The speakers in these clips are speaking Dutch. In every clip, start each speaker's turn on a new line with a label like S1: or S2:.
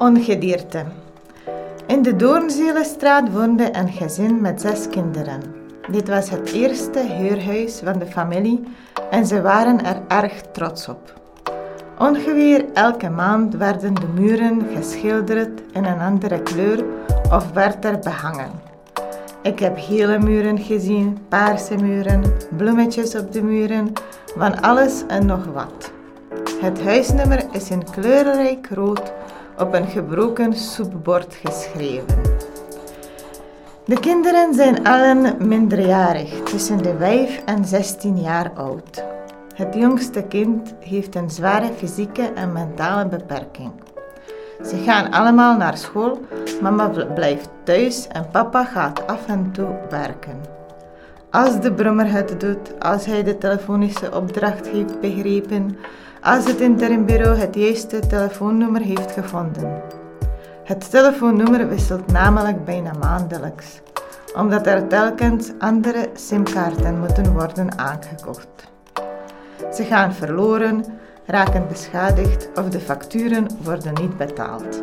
S1: Ongedierte. In de Doornzelenstraat woonde een gezin met zes kinderen. Dit was het eerste huurhuis van de familie en ze waren er erg trots op. Ongeveer elke maand werden de muren geschilderd in een andere kleur of werd er behangen. Ik heb gele muren gezien, paarse muren, bloemetjes op de muren, van alles en nog wat. Het huisnummer is in kleurrijk rood op een gebroken soepbord geschreven. De kinderen zijn allen minderjarig, tussen de 5 en 16 jaar oud. Het jongste kind heeft een zware fysieke en mentale beperking. Ze gaan allemaal naar school, mama blijft thuis en papa gaat af en toe werken. Als de brommer het doet, als hij de telefonische opdracht heeft begrepen, als het interimbureau het juiste telefoonnummer heeft gevonden. Het telefoonnummer wisselt namelijk bijna maandelijks, omdat er telkens andere simkaarten moeten worden aangekocht. Ze gaan verloren, raken beschadigd of de facturen worden niet betaald.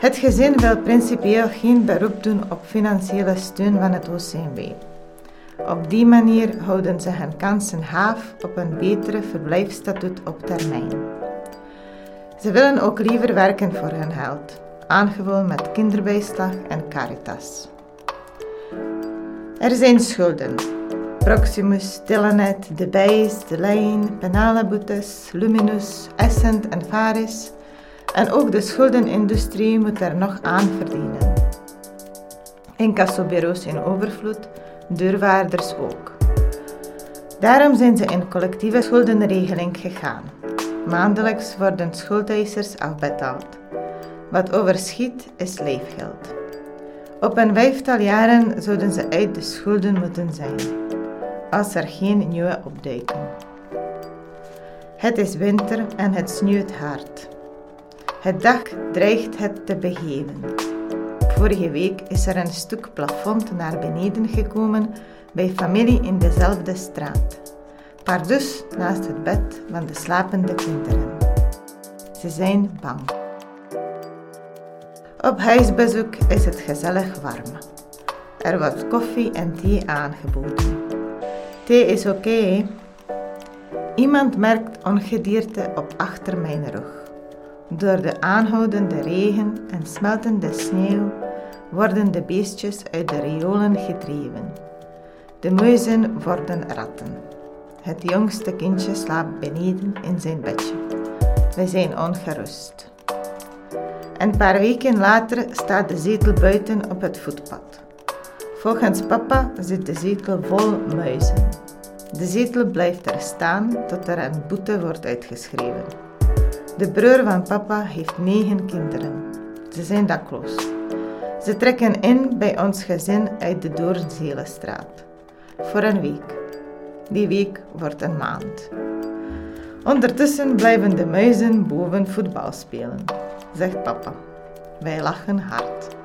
S1: Het gezin wil principieel geen beroep doen op financiële steun van het OCMW. Op die manier houden ze hun kansen haaf op een betere verblijfstatuut op termijn. Ze willen ook liever werken voor hun geld, aangevuld met kinderbijslag en caritas. Er zijn schulden. Proximus, Telenet, De Bijs, De Lijn, Penaleboetes, Luminus, Essent en Faris. En ook de schuldenindustrie moet er nog aan verdienen. Incassobureaus in overvloed deurwaarders ook. Daarom zijn ze in collectieve schuldenregeling gegaan. Maandelijks worden schuldeisers afbetaald. Wat overschiet is leefgeld. Op een vijftal jaren zouden ze uit de schulden moeten zijn, als er geen nieuwe opduiken. Het is winter en het sneeuwt hard. Het dak dreigt het te begeven. Vorige week is er een stuk plafond naar beneden gekomen bij familie in dezelfde straat. Pardus naast het bed van de slapende kinderen. Ze zijn bang. Op huisbezoek is het gezellig warm. Er wordt koffie en thee aangeboden. Thee is oké. Iemand merkt ongedierte op achter mijn rug. Door de aanhoudende regen en smeltende sneeuw worden de beestjes uit de riolen gedreven. De muizen worden ratten. Het jongste kindje slaapt beneden in zijn bedje. We zijn ongerust. Een paar weken later staat de zetel buiten op het voetpad. Volgens papa zit de zetel vol muizen. De zetel blijft er staan tot er een boete wordt uitgeschreven. De broer van papa heeft negen kinderen. Ze zijn dakloos. Ze trekken in bij ons gezin uit de Doornzelenstraat. Voor een week. Die week wordt een maand. Ondertussen blijven de muizen boven voetbal spelen, zegt papa. Wij lachen hard.